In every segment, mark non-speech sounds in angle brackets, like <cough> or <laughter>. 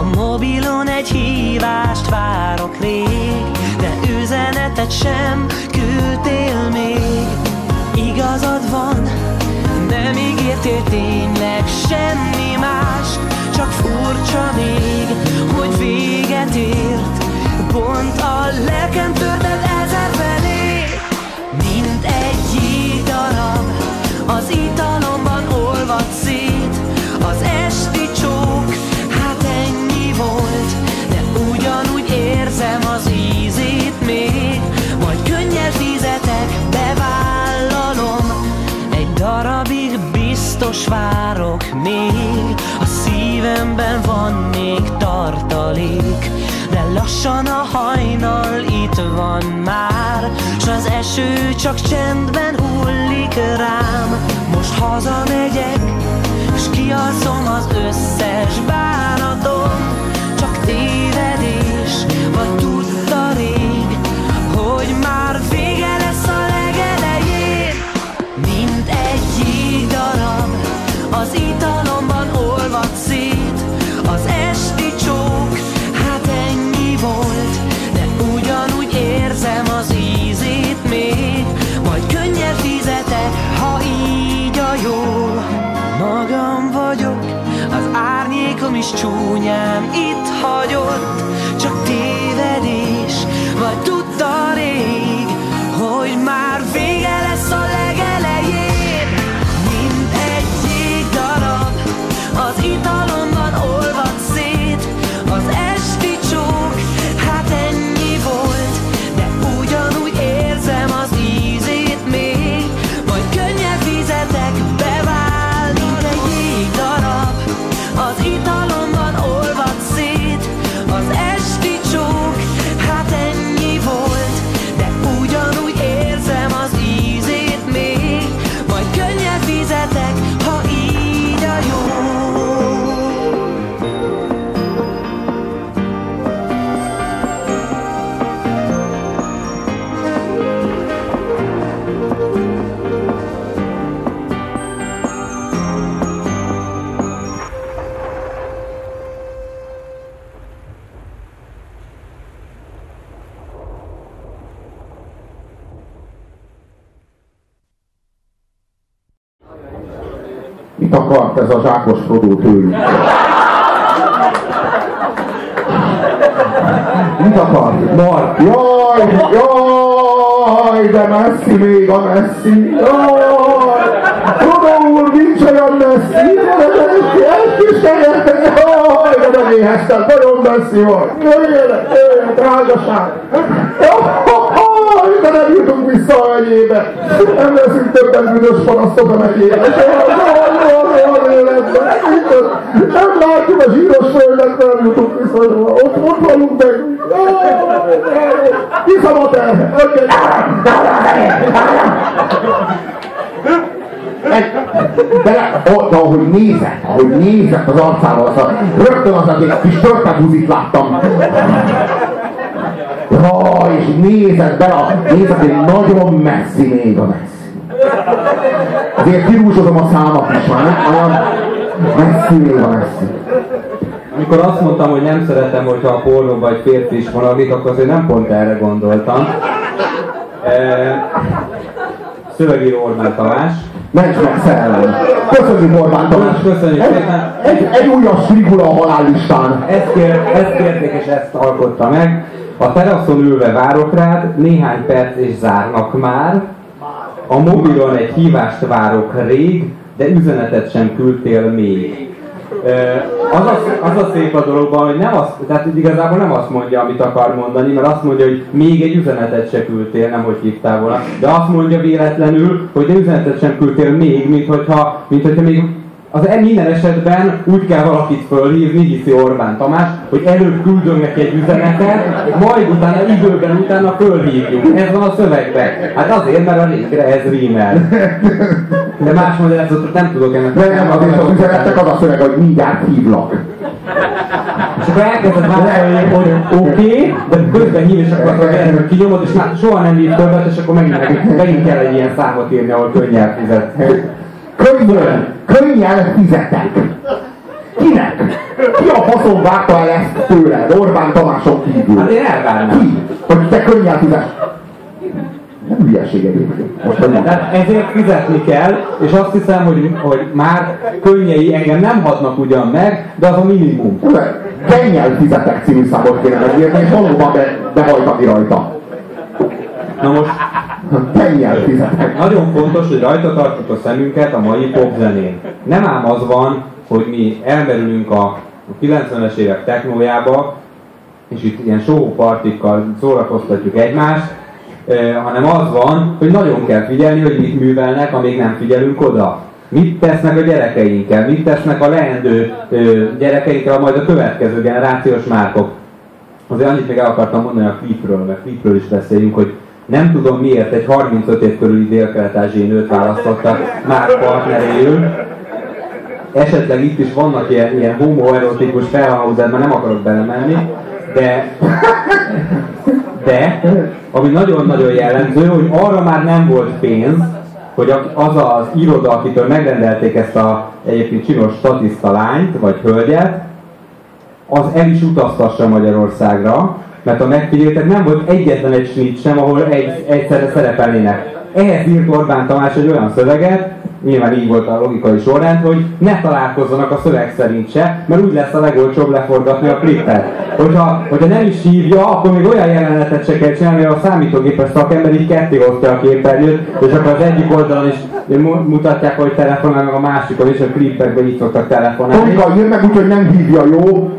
A mobilon egy hívást várok rég De üzenetet sem küldtél még. Igazad van, nem ígértél tényleg semmi más Csak furcsa még, hogy véget ért. Pont a lelkem törted ezer felé. Mint egy darab az ital van már, s az eső csak csendben hullik rám. Most hazamegyek, s kialszom az összes bánatom, csak tévedés. Ez a zsákos Frodo tőlünk. Mit akar? Mark. Jaj, jaj, de messzi még a messzi. Jaj, Frodo úr, nincs olyan messzi. Egy kis helyen. Jaj, de nem éheztem, nagyon messzi vagy. Jöjjenek, jöjjenek, drágaság. Jaj, de nem jutunk vissza a megyébe. Nem leszünk többen büdös panasztok a megyébe. Jaj, jaj. Nem látjuk a zsíros földet, nem jutunk vissza. Ott, ott vagyunk meg. Kiszabad el. De, de ahogy nézett, ahogy nézett az arcával, az a, rögtön az a kis törpebuzit láttam. Jaj, és nézett bele, nézett, hogy nagyon messzi még a messzi. Azért kirúzsozom a számat is már, olyan messzi, messzi. Amikor azt mondtam, hogy nem szeretem, hogyha a pornóban egy férfi is vonaglik, akkor azért nem pont erre gondoltam. E, szövegíró Orbán Tamás. Menj meg szellem! Köszönjük Orbán Tamás! Köszönjük! Egy, egy, egy újabb strigula a halállistán! Ezt, kér, ezt kérték és ezt alkotta meg. A teraszon ülve várok rád, néhány perc és zárnak már. A mobilon egy hívást várok rég, de üzenetet sem küldtél még. az a, az a szép a dologban, hogy nem azt, tehát igazából nem azt mondja, amit akar mondani, mert azt mondja, hogy még egy üzenetet se küldtél, nem hogy hívtál volna, de azt mondja véletlenül, hogy de üzenetet sem küldtél még, mint hogyha, mint hogyha még az e minden esetben úgy kell valakit fölhívni, hiszi Orbán Tamás, hogy előbb küldöm neki egy üzenetet, majd utána időben utána fölhívjuk. Ez van a szövegben. Hát azért, mert a régre ez rímel. De más magyarázatot nem tudok ennek. De nem, azért az üzenetnek az a szöveg, hogy mindjárt hívlak. És akkor elkezded válaszolni, hogy oké, okay, de közben hív, és akkor hogy kinyomod, és már soha nem hív többet, és akkor megint, megint kell egy ilyen számot írni, ahol könnyen fizet. Könnyen, könnyen fizetek. Kinek? Ki a faszom vágta el ezt tőled? Orbán Tamáson kívül. Hát én elvárnám. Ki? Hogy te könnyen fizetsz. Nem hülyeség egyébként. Most Tehát ezért fizetni kell, és azt hiszem, hogy, hogy már könnyei engem nem hatnak ugyan meg, de az a minimum. Kenyel fizetek című számot kéne megírni, és valóban be, behajtani rajta. Na most Kenyel fizetek. Nagyon fontos, hogy rajta tartjuk a szemünket a mai popzenén. Nem ám az van, hogy mi elmerülünk a 90-es évek technójába, és itt ilyen partikkal szórakoztatjuk egymást, hanem az van, hogy nagyon kell figyelni, hogy mit művelnek, amíg nem figyelünk oda. Mit tesznek a gyerekeinkkel, mit tesznek a leendő gyerekeinkkel, majd a következő generációs márkok. Azért annyit még el akartam mondani a klipről, mert klipről is beszéljünk, hogy nem tudom miért egy 35 év körüli dél-kelet-ázsiai nőt választottak már partneréül. Esetleg itt is vannak ilyen, ilyen homoerotikus felhangzat, mert nem akarok belemenni, de, de ami nagyon-nagyon jellemző, hogy arra már nem volt pénz, hogy az az iroda, akitől megrendelték ezt a egyébként csinos statiszta lányt, vagy hölgyet, az el is utaztassa Magyarországra, mert a megfigyeltek nem volt egyetlen egy snit sem, ahol egy, egyszerre szerepelnének. Ehhez írt Orbán Tamás egy olyan szöveget, nyilván így volt a logikai sorrend, hogy ne találkozzanak a szöveg szerint se, mert úgy lesz a legolcsóbb leforgatni a klipet. Hogyha, hogyha nem is hívja, akkor még olyan jelenetet se kell csinálni, a számítógépes szakember így ketté hozta a képernyőt, és akkor az egyik oldalon is mutatják, hogy telefonál, meg a másikon is a klipekben így szoktak telefonálni. Tomika, ír meg úgy, hogy nem hívja, jó?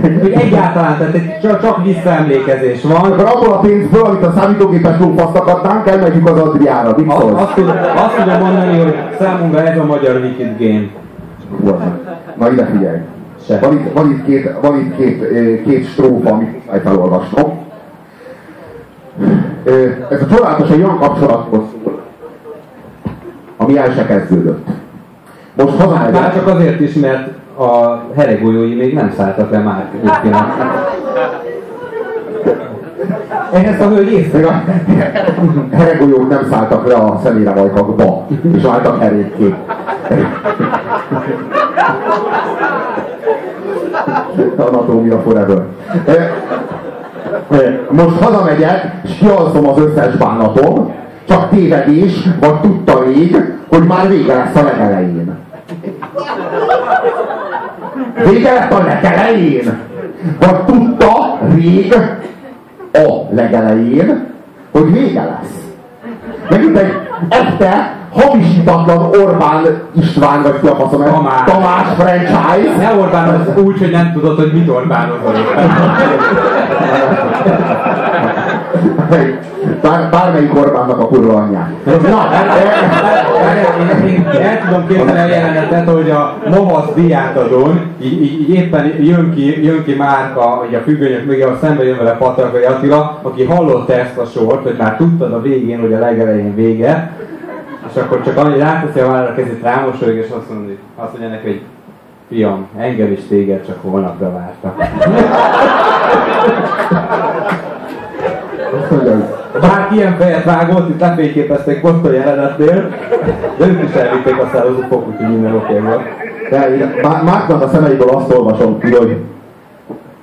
Hogy egyáltalán, tehát egy, csak, csak visszaemlékezés van. Akkor abból a pénzből, amit a számítógépes lófaszt adnánk, elmegyünk az Adriára. Mit azt, azt, tudom, azt tudom mondani, hogy számunkra ez a magyar Wicked Game. Na ide figyelj. Van itt, van itt, két, van itt két, két strófa, amit felolvasnom. Ez a csodálatos egy olyan kapcsolathoz ami el se kezdődött. Most hazamegyek. Már csak azért is, mert a heregolyói még nem szálltak le már Ehhez a hölgy észre. A heregolyók nem szálltak le a szemére vajkakba, és álltak herékké. Anatómia forever. Most hazamegyek, és kialszom az összes bánatom, csak tévedés, vagy tudta rég, hogy már vége lesz a legelején. Vége lett a legelején? Vagy tudta rég a legelején, hogy vége lesz? Megint egy este hamisítatlan Orbán István, vagy ki a faszom, Tamás. Tamás franchise. Ne Orbán, az úgy, hogy nem tudod, hogy mit Orbánozol. <laughs> Bár, bármelyik Orbánnak a kurva anyját. Na, én el tudom képzelni a jelenetet, hogy a Mohasz diátadón így, így, így, éppen jön ki, jön ki Márka, hogy a függönyök mögé, a szembe jön vele Patakai Attila, aki hallotta ezt a sort, hogy már tudtad a végén, hogy a legelején vége, és akkor csak annyi ráteszi a vállalra kezét rámosolyog, és azt mondja, azt mondja neki, hogy fiam, engem is téged csak holnapra vártak. Bárki ilyen fejet vágott, itt lefényképezték most a jelenetnél, de ők is elvitték a szállózó fokút, hogy minden oké volt. Márknak a szemeiből azt olvasom ki, hogy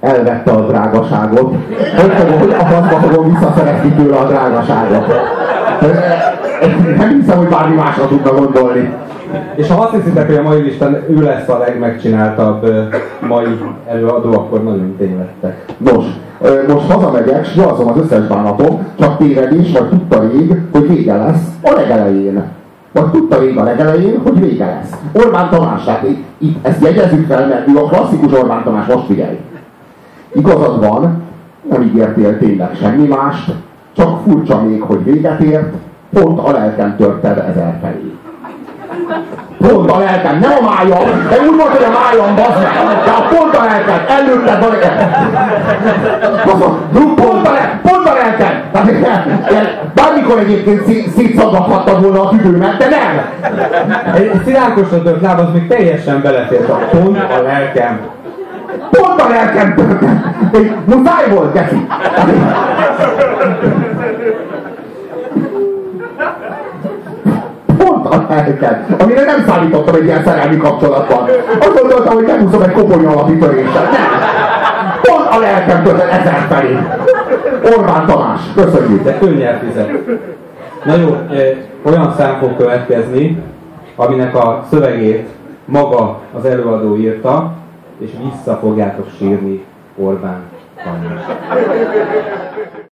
elvette a drágaságot. Hogy fogom, hogy a faszba fogom visszaszerezni tőle a drágaságot. Nem hiszem, hogy bármi másra tudna gondolni. És ha azt hiszitek, hogy a mai listán ő lesz a legmegcsináltabb mai előadó, akkor nagyon tévedtek. Nos, most hazamegyek, és az az összes bánatom, csak tévedés, vagy tudta rég, hogy vége lesz a legelején. Vagy tudta még a legelején, hogy vége lesz. Orbán Tamás, tehát itt ezt jegyezzük fel, mert ő a klasszikus Orbán Tamás, most figyelj. Igazad van, nem ígértél tényleg semmi mást, csak furcsa még, hogy véget ért, pont a lelkem törted ezer felé. Pont a lelkem, nem a májam, de úgy mondta, hogy a májam, bazd meg, de a pont a lelkem, előtted van pont a lelkem, pont a lelkem. Bármikor egyébként szétszaggathattad volna a tüdőmet, de nem. Egy szilánkosra tört láb, az még teljesen belefért a pont a lelkem. Pont a lelkem. Muszáj volt, Geci a lelket, amire nem számítottam egy ilyen szerelmi kapcsolatban. Azt gondoltam, hogy nem húzom egy koponya alapitöréssel. Nem. Pont a lelkem között ezer felé. Orbán Tamás, köszönjük. De önnyert fizet. Na jó, olyan szám fog következni, aminek a szövegét maga az előadó írta, és vissza fogjátok sírni Orbán Tamás.